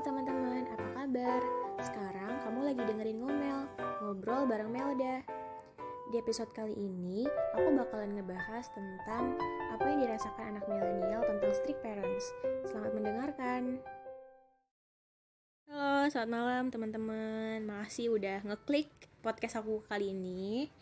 teman-teman, apa kabar? Sekarang kamu lagi dengerin ngomel, ngobrol bareng Melda. Di episode kali ini, aku bakalan ngebahas tentang apa yang dirasakan anak milenial tentang strict parents. Selamat mendengarkan. Halo, selamat malam teman-teman. Makasih udah ngeklik podcast aku kali ini.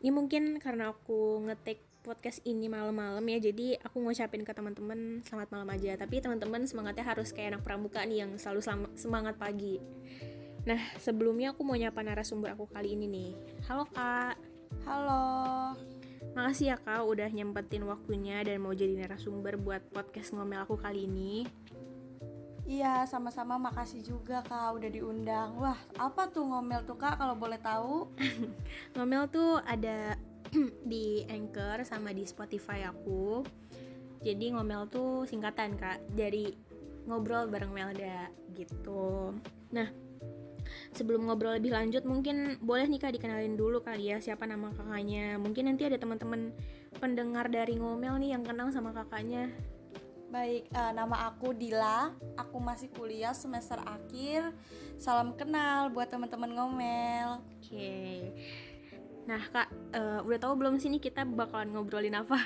Ini mungkin karena aku ngetik podcast ini malam-malam ya jadi aku ngucapin ke teman-teman selamat malam aja. Tapi teman-teman semangatnya harus kayak anak pramuka nih yang selalu semangat pagi. Nah sebelumnya aku mau nyapa narasumber aku kali ini nih. Halo kak. Halo. Makasih ya kak udah nyempetin waktunya dan mau jadi narasumber buat podcast ngomel aku kali ini. Iya, sama-sama. Makasih juga Kak udah diundang. Wah, apa tuh ngomel tuh Kak kalau boleh tahu? ngomel tuh ada di Anchor sama di Spotify aku. Jadi ngomel tuh singkatan kak dari ngobrol bareng Melda gitu. Nah sebelum ngobrol lebih lanjut mungkin boleh nih kak dikenalin dulu kali ya siapa nama kakaknya. Mungkin nanti ada teman-teman pendengar dari ngomel nih yang kenal sama kakaknya. Baik, uh, nama aku Dila. Aku masih kuliah semester akhir. Salam kenal buat teman-teman ngomel. Oke. Okay. Nah kak, uh, udah tahu belum sih nih kita bakalan ngobrolin apa?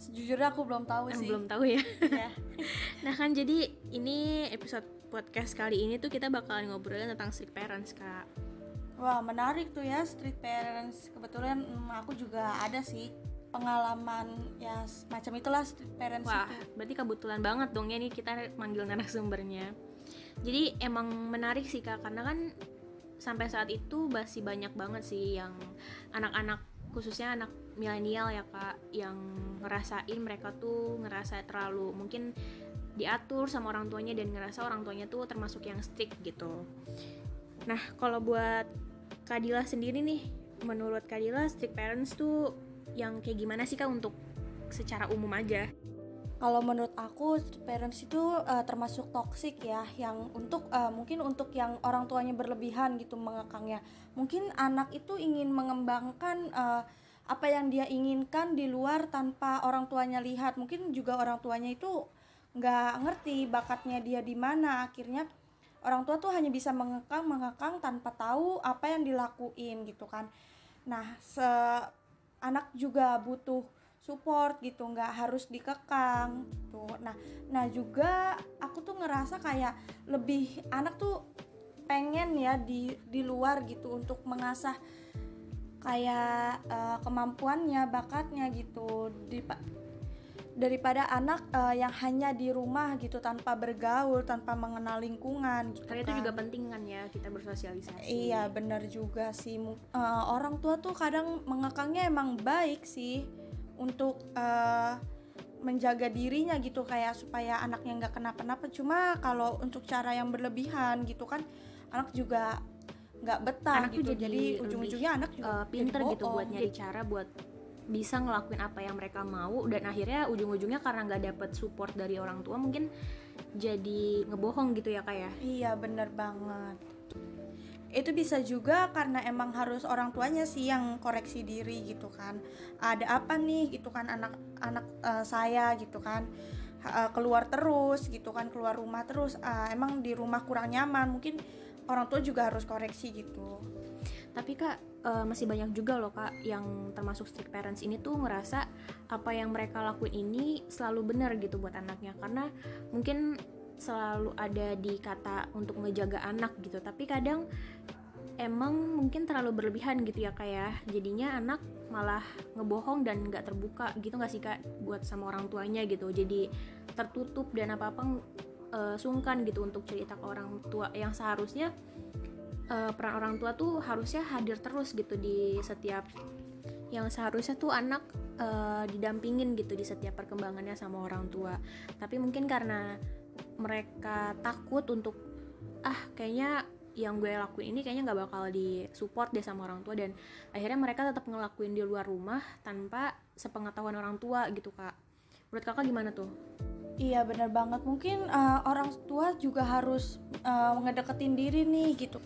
Sejujurnya aku belum tahu eh, sih. Belum tahu ya. Yeah. nah kan jadi ini episode podcast kali ini tuh kita bakalan ngobrolin tentang strict parents kak. Wah menarik tuh ya strict parents. Kebetulan hmm, aku juga ada sih pengalaman ya macam itulah strict parents Wah, itu. berarti kebetulan banget dong ya nih kita manggil narasumbernya. Jadi emang menarik sih kak karena kan sampai saat itu masih banyak banget sih yang anak-anak khususnya anak milenial ya kak yang ngerasain mereka tuh ngerasa terlalu mungkin diatur sama orang tuanya dan ngerasa orang tuanya tuh termasuk yang strict gitu. Nah kalau buat Kadila sendiri nih, menurut Kadila strict parents tuh yang kayak gimana sih kak untuk secara umum aja? Kalau menurut aku parents itu uh, termasuk toksik ya yang untuk uh, mungkin untuk yang orang tuanya berlebihan gitu mengekangnya. Mungkin anak itu ingin mengembangkan uh, apa yang dia inginkan di luar tanpa orang tuanya lihat. Mungkin juga orang tuanya itu nggak ngerti bakatnya dia di mana. Akhirnya orang tua tuh hanya bisa mengekang mengekang tanpa tahu apa yang dilakuin gitu kan. Nah se anak juga butuh support gitu nggak harus dikekang gitu. Nah nah juga aku tuh ngerasa kayak lebih anak tuh pengen ya di di luar gitu untuk mengasah kayak uh, kemampuannya bakatnya gitu. Di daripada anak uh, yang hanya di rumah gitu tanpa bergaul tanpa mengenal lingkungan gitu karena kan. itu juga penting kan ya kita bersosialisasi. Iya benar juga sih. Uh, orang tua tuh kadang mengekangnya emang baik sih untuk uh, menjaga dirinya gitu kayak supaya anaknya nggak kenapa-napa. Cuma kalau untuk cara yang berlebihan gitu kan anak juga nggak betah anak gitu. jadi ujung-ujungnya anak juga uh, pinter gitu buat nyari cara buat bisa ngelakuin apa yang mereka mau. Dan akhirnya ujung-ujungnya karena nggak dapet support dari orang tua mungkin jadi ngebohong gitu ya kayak ya? iya bener banget itu bisa juga karena emang harus orang tuanya sih yang koreksi diri gitu kan. Ada apa nih gitu kan anak-anak uh, saya gitu kan. Uh, keluar terus gitu kan keluar rumah terus. Uh, emang di rumah kurang nyaman. Mungkin orang tua juga harus koreksi gitu. Tapi kak uh, masih banyak juga loh kak yang termasuk strict parents ini tuh ngerasa apa yang mereka lakuin ini selalu benar gitu buat anaknya. Karena mungkin selalu ada di kata untuk ngejaga anak gitu. Tapi kadang emang mungkin terlalu berlebihan gitu ya kayak ya. jadinya anak malah ngebohong dan nggak terbuka gitu nggak sih kak buat sama orang tuanya gitu. Jadi tertutup dan apa apa uh, sungkan gitu untuk cerita ke orang tua. Yang seharusnya uh, peran orang tua tuh harusnya hadir terus gitu di setiap yang seharusnya tuh anak uh, didampingin gitu di setiap perkembangannya sama orang tua. Tapi mungkin karena mereka takut untuk ah kayaknya yang gue lakuin ini kayaknya nggak bakal disupport deh sama orang tua. Dan akhirnya mereka tetap ngelakuin di luar rumah tanpa sepengetahuan orang tua gitu kak. Menurut kakak gimana tuh? Iya bener banget. Mungkin uh, orang tua juga harus uh, ngedeketin diri nih gitu.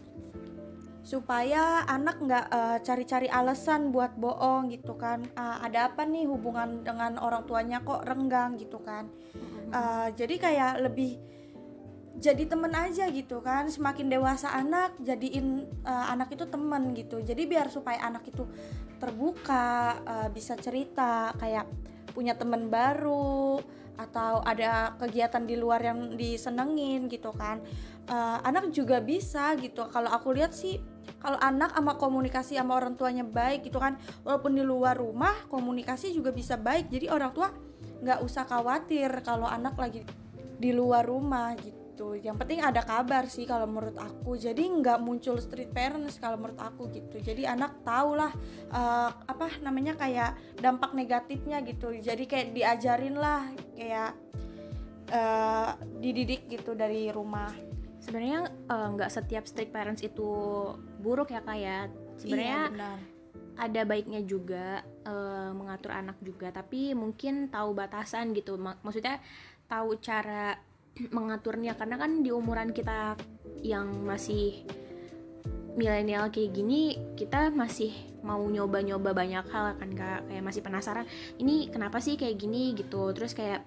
Supaya anak nggak uh, cari-cari alasan buat bohong gitu kan. Uh, ada apa nih hubungan dengan orang tuanya kok renggang gitu kan uh, jadi kayak lebih jadi temen aja gitu kan. Semakin dewasa anak jadiin uh, anak itu temen gitu. Jadi biar supaya anak itu terbuka uh, bisa cerita kayak punya temen baru atau ada kegiatan di luar yang disenengin gitu kan. Uh, anak juga bisa gitu. Kalau aku lihat sih kalau anak sama komunikasi sama orang tuanya baik gitu kan. Walaupun di luar rumah komunikasi juga bisa baik. Jadi orang tua nggak usah khawatir kalau anak lagi di luar rumah gitu. Yang penting ada kabar sih kalau menurut aku. Jadi nggak muncul street parents kalau menurut aku gitu. Jadi anak tahu lah uh, apa namanya kayak dampak negatifnya gitu. Jadi kayak diajarin lah kayak uh, dididik gitu dari rumah. Sebenarnya eh, nggak uh, setiap strict parents itu buruk ya kayak ya. sebenarnya iya, ada baiknya juga uh, mengatur anak juga. Tapi mungkin tahu batasan gitu. Maksudnya tahu cara mengaturnya. Karena kan di umuran kita yang masih milenial kayak gini kita masih mau nyoba-nyoba banyak hal kan kak. Kayak masih penasaran ini kenapa sih kayak gini? gitu. Terus kayak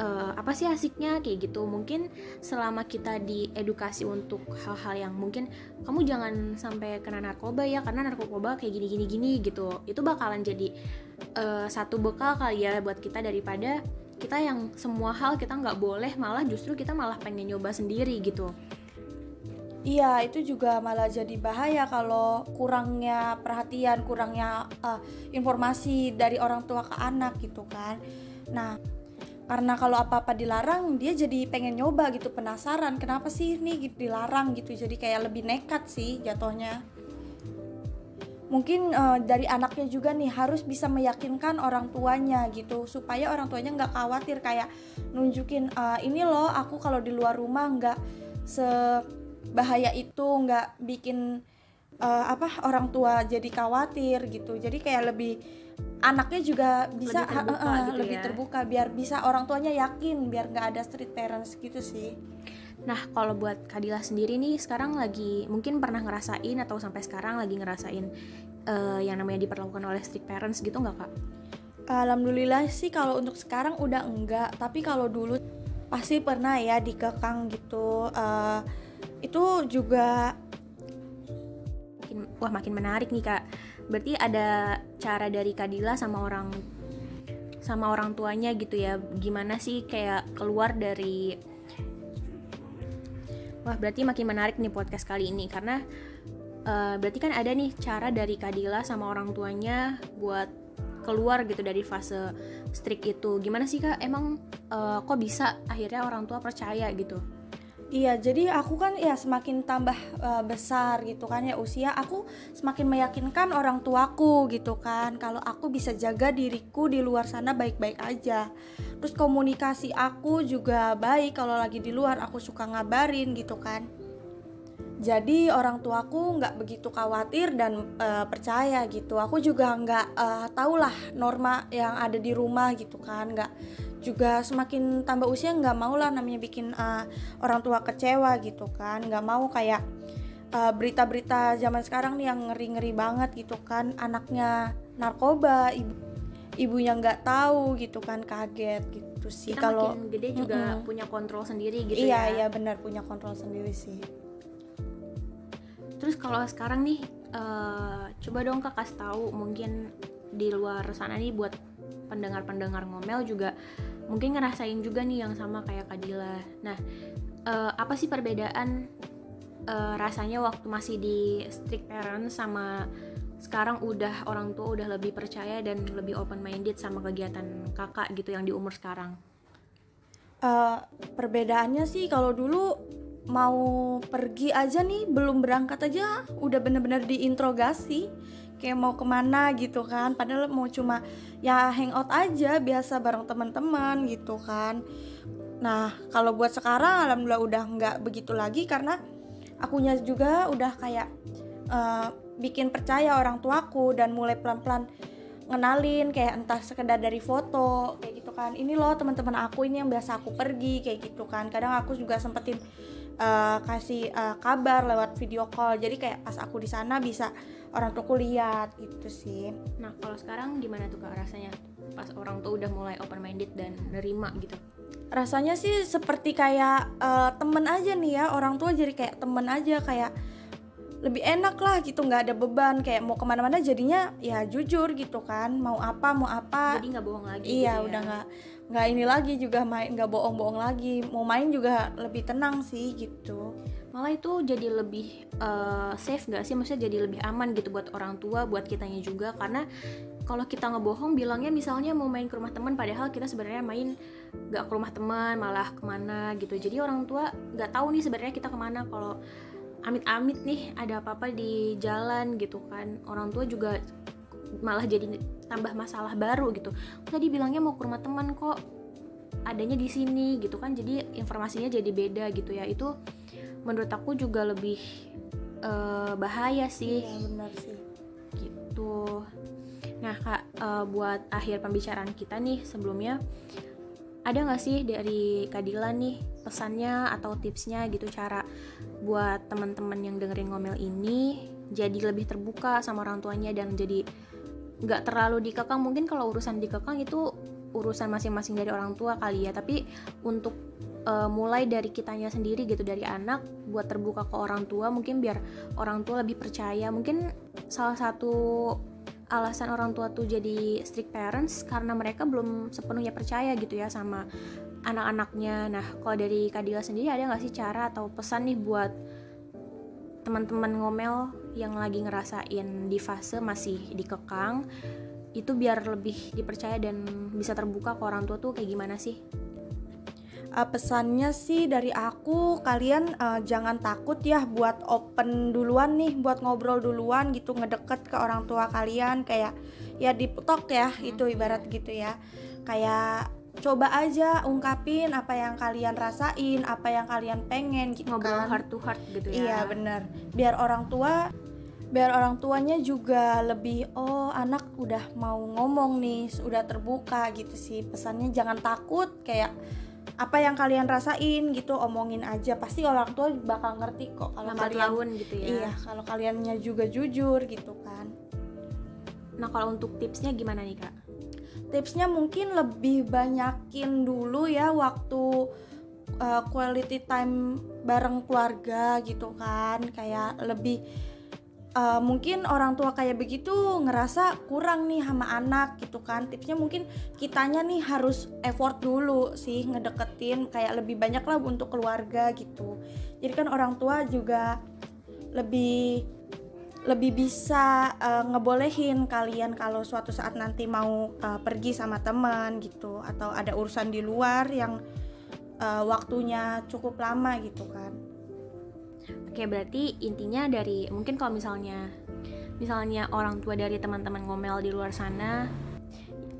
uh, apa sih asiknya kayak gitu. Mungkin selama kita diedukasi untuk hal-hal yang mungkin kamu jangan sampai kena narkoba ya karena narkoba kayak gini gini gini gitu. Itu bakalan jadi uh, satu bekal kali ya buat kita daripada kita yang semua hal kita nggak boleh malah justru kita malah pengen nyoba sendiri gitu. Iya, itu juga malah jadi bahaya kalau kurangnya perhatian, kurangnya uh, informasi dari orang tua ke anak gitu kan. Nah, karena kalau apa-apa dilarang, dia jadi pengen nyoba gitu, penasaran kenapa sih ini dilarang gitu. Jadi kayak lebih nekat sih jatuhnya mungkin uh, dari anaknya juga nih harus bisa meyakinkan orang tuanya gitu supaya orang tuanya nggak khawatir kayak nunjukin uh, ini loh aku kalau di luar rumah nggak sebahaya itu nggak bikin uh, apa orang tua jadi khawatir gitu jadi kayak lebih anaknya juga bisa lebih terbuka, uh, gitu lebih ya. terbuka biar bisa orang tuanya yakin biar nggak ada street parents gitu sih Nah, kalau buat Kadila sendiri nih sekarang lagi mungkin pernah ngerasain atau sampai sekarang lagi ngerasain uh, yang namanya diperlakukan oleh strict parents gitu nggak kak? Alhamdulillah sih kalau untuk sekarang udah enggak, tapi kalau dulu pasti pernah ya dikekang gitu. Uh, itu juga makin, wah makin menarik nih kak. Berarti ada cara dari Kadila sama orang sama orang tuanya gitu ya. Gimana sih kayak keluar dari Wah, berarti makin menarik nih podcast kali ini karena uh, berarti kan ada nih cara dari Kadila sama orang tuanya buat keluar gitu dari fase strict itu. Gimana sih Kak? Emang uh, kok bisa akhirnya orang tua percaya gitu? Iya, jadi aku kan ya semakin tambah uh, besar gitu kan ya usia, aku semakin meyakinkan orang tuaku gitu kan, kalau aku bisa jaga diriku di luar sana baik-baik aja. Terus komunikasi aku juga baik kalau lagi di luar, aku suka ngabarin gitu kan. Jadi orang tuaku nggak begitu khawatir dan uh, percaya gitu. Aku juga nggak uh, tahulah norma yang ada di rumah gitu kan, nggak. Juga semakin tambah usia nggak mau lah namanya bikin uh, orang tua kecewa gitu kan. Nggak mau kayak berita berita-berita zaman sekarang nih yang ngeri-ngeri banget gitu kan. Anaknya narkoba ibu ibunya nggak tahu gitu kan kaget gitu sih kalau gede juga mm -mm. punya kontrol sendiri gitu iya, ya. iya benar punya kontrol sendiri sih terus kalau sekarang nih uh, coba dong kak kasih tahu mungkin di luar sana nih buat pendengar-pendengar ngomel juga mungkin ngerasain juga nih yang sama kayak Kadila. Nah, uh, apa sih perbedaan uh, rasanya waktu masih di strict parents sama sekarang udah orang tua udah lebih percaya dan lebih open minded sama kegiatan kakak gitu yang di umur sekarang? Uh, perbedaannya sih kalau dulu mau pergi aja nih belum berangkat aja udah bener-bener diinterogasi kayak mau ke mana gitu kan. Padahal mau cuma ya hangout aja biasa bareng teman-teman gitu kan. Nah kalau buat sekarang alhamdulillah udah nggak begitu lagi karena akunya juga udah kayak uh, bikin percaya orang tuaku dan mulai pelan-pelan ngenalin kayak entah sekedar dari foto kayak gitu kan. Ini loh teman-teman aku ini yang biasa aku pergi kayak gitu kan. Kadang aku juga sempetin uh, kasih uh, kabar lewat video call. Jadi kayak pas aku di sana bisa orang tua lihat gitu sih. Nah kalau sekarang gimana tuh kak rasanya pas orang tuh udah mulai open minded dan nerima gitu? Rasanya sih seperti kayak uh, temen aja nih ya. Orang tua jadi kayak temen aja kayak lebih enak lah gitu nggak ada beban. Kayak mau ke mana-mana jadinya ya jujur gitu kan. Mau apa mau apa. Jadi nggak bohong lagi iya gitu ya. udah nggak nggak ini lagi juga main nggak bohong-bohong lagi. Mau main juga lebih tenang sih gitu. Malah itu jadi lebih uh, safe gak sih? Maksudnya jadi lebih aman gitu buat orang tua buat kitanya juga. Karena kalau kita ngebohong bilangnya misalnya mau main ke rumah teman padahal kita sebenarnya main gak ke rumah teman malah ke mana gitu. Jadi orang tua nggak tahu nih sebenarnya kita ke mana. Kalau amit-amit nih ada apa-apa di jalan gitu kan. Orang tua juga malah jadi tambah masalah baru gitu. Tadi bilangnya mau ke rumah teman kok adanya di sini gitu kan jadi informasinya jadi beda gitu ya. Itu menurut aku juga lebih uh, bahaya sih. Iya benar sih. Gitu. Nah kak uh, buat akhir pembicaraan kita nih sebelumnya ada nggak sih dari Kadila nih pesannya atau tipsnya gitu cara buat teman-teman yang dengerin ngomel ini jadi lebih terbuka sama orang tuanya dan jadi nggak terlalu dikekang. Mungkin kalau urusan dikekang itu urusan masing-masing dari orang tua kali ya. Tapi untuk uh, mulai dari kitanya sendiri gitu dari anak buat terbuka ke orang tua mungkin biar orang tua lebih percaya. Mungkin salah satu alasan orang tua tuh jadi strict parents karena mereka belum sepenuhnya percaya gitu ya sama anak-anaknya. Nah, kalau dari Kadila sendiri ada nggak sih cara atau pesan nih buat teman-teman ngomel yang lagi ngerasain di fase masih dikekang itu biar lebih dipercaya dan bisa terbuka ke orang tua tuh kayak gimana sih? uh, pesannya sih dari aku kalian uh, jangan takut ya buat open duluan nih buat ngobrol duluan gitu ngedeket ke orang tua kalian kayak ya di talk ya hmm. itu ibarat gitu ya kayak coba aja ungkapin apa yang kalian rasain apa yang kalian pengen gitu ngobrol kan. heart to heart gitu ya iya bener biar orang tua biar orang tuanya juga lebih oh anak udah mau ngomong nih udah terbuka gitu sih. Pesannya jangan takut kayak apa yang kalian rasain gitu. Omongin aja. Pasti orang tua bakal ngerti kok kalau kalian laun gitu ya. iya kalau kaliannya juga jujur gitu kan. Nah kalau untuk tipsnya gimana nih kak? Tipsnya mungkin lebih banyakin dulu ya waktu uh, quality time bareng keluarga gitu kan. Kayak lebih uh, mungkin orang tua kayak begitu ngerasa kurang nih sama anak gitu kan. Tipsnya mungkin kitanya nih harus effort dulu sih ngedeketin kayak lebih banyak lah untuk keluarga gitu. Jadi kan orang tua juga lebih lebih bisa uh, ngebolehin kalian kalau suatu saat nanti mau uh, pergi sama teman gitu atau ada urusan di luar yang uh, waktunya cukup lama gitu kan Oke, berarti intinya dari mungkin kalau misalnya misalnya orang tua dari teman-teman ngomel di luar sana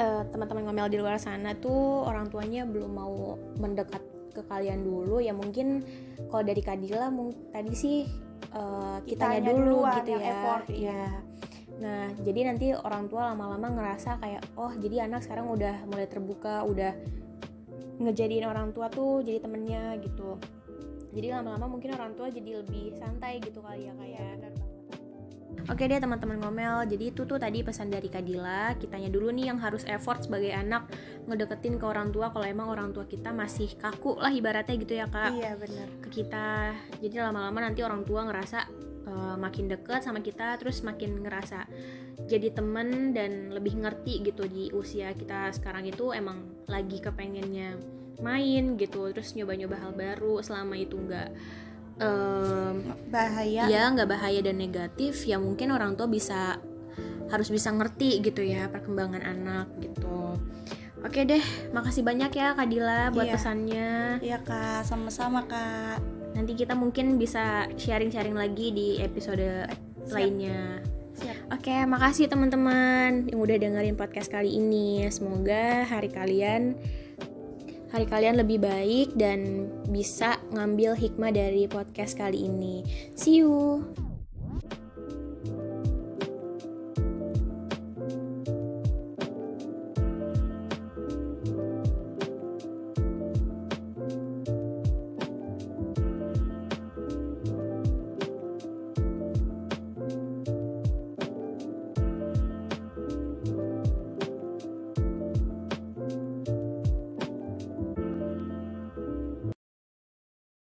uh, teman-teman ngomel di luar sana tuh orang tuanya belum mau mendekat ke kalian dulu ya mungkin kalau dari Kadila tadi sih uh, kitanya, kitanya dulu gitu ya. effort, ya nah jadi nanti orang tua lama-lama ngerasa kayak oh jadi anak sekarang udah mulai terbuka udah ngejadiin orang tua tuh jadi temennya gitu jadi lama-lama mungkin orang tua jadi lebih santai gitu kali ya kayak ya. Oke deh teman-teman ngomel, jadi itu tuh tadi pesan dari Kadila, kitanya dulu nih yang harus effort sebagai anak ngedeketin ke orang tua kalau emang orang tua kita masih kaku lah ibaratnya gitu ya kak. Iya benar. Ke kita, jadi lama-lama nanti orang tua ngerasa uh, makin deket sama kita, terus makin ngerasa jadi temen dan lebih ngerti gitu di usia kita sekarang itu emang lagi kepengennya main gitu terus nyoba-nyoba hal baru selama itu nggak um, bahaya ya nggak bahaya dan negatif ya mungkin orang tua bisa harus bisa ngerti gitu ya perkembangan anak gitu oke deh makasih banyak ya Kak Dila buat iya. pesannya iya kak sama-sama kak nanti kita mungkin bisa sharing-sharing lagi di episode Siap. lainnya Siap. Oke, makasih teman-teman yang udah dengerin podcast kali ini. Semoga hari kalian hari kalian lebih baik dan bisa ngambil hikmah dari podcast kali ini. See you.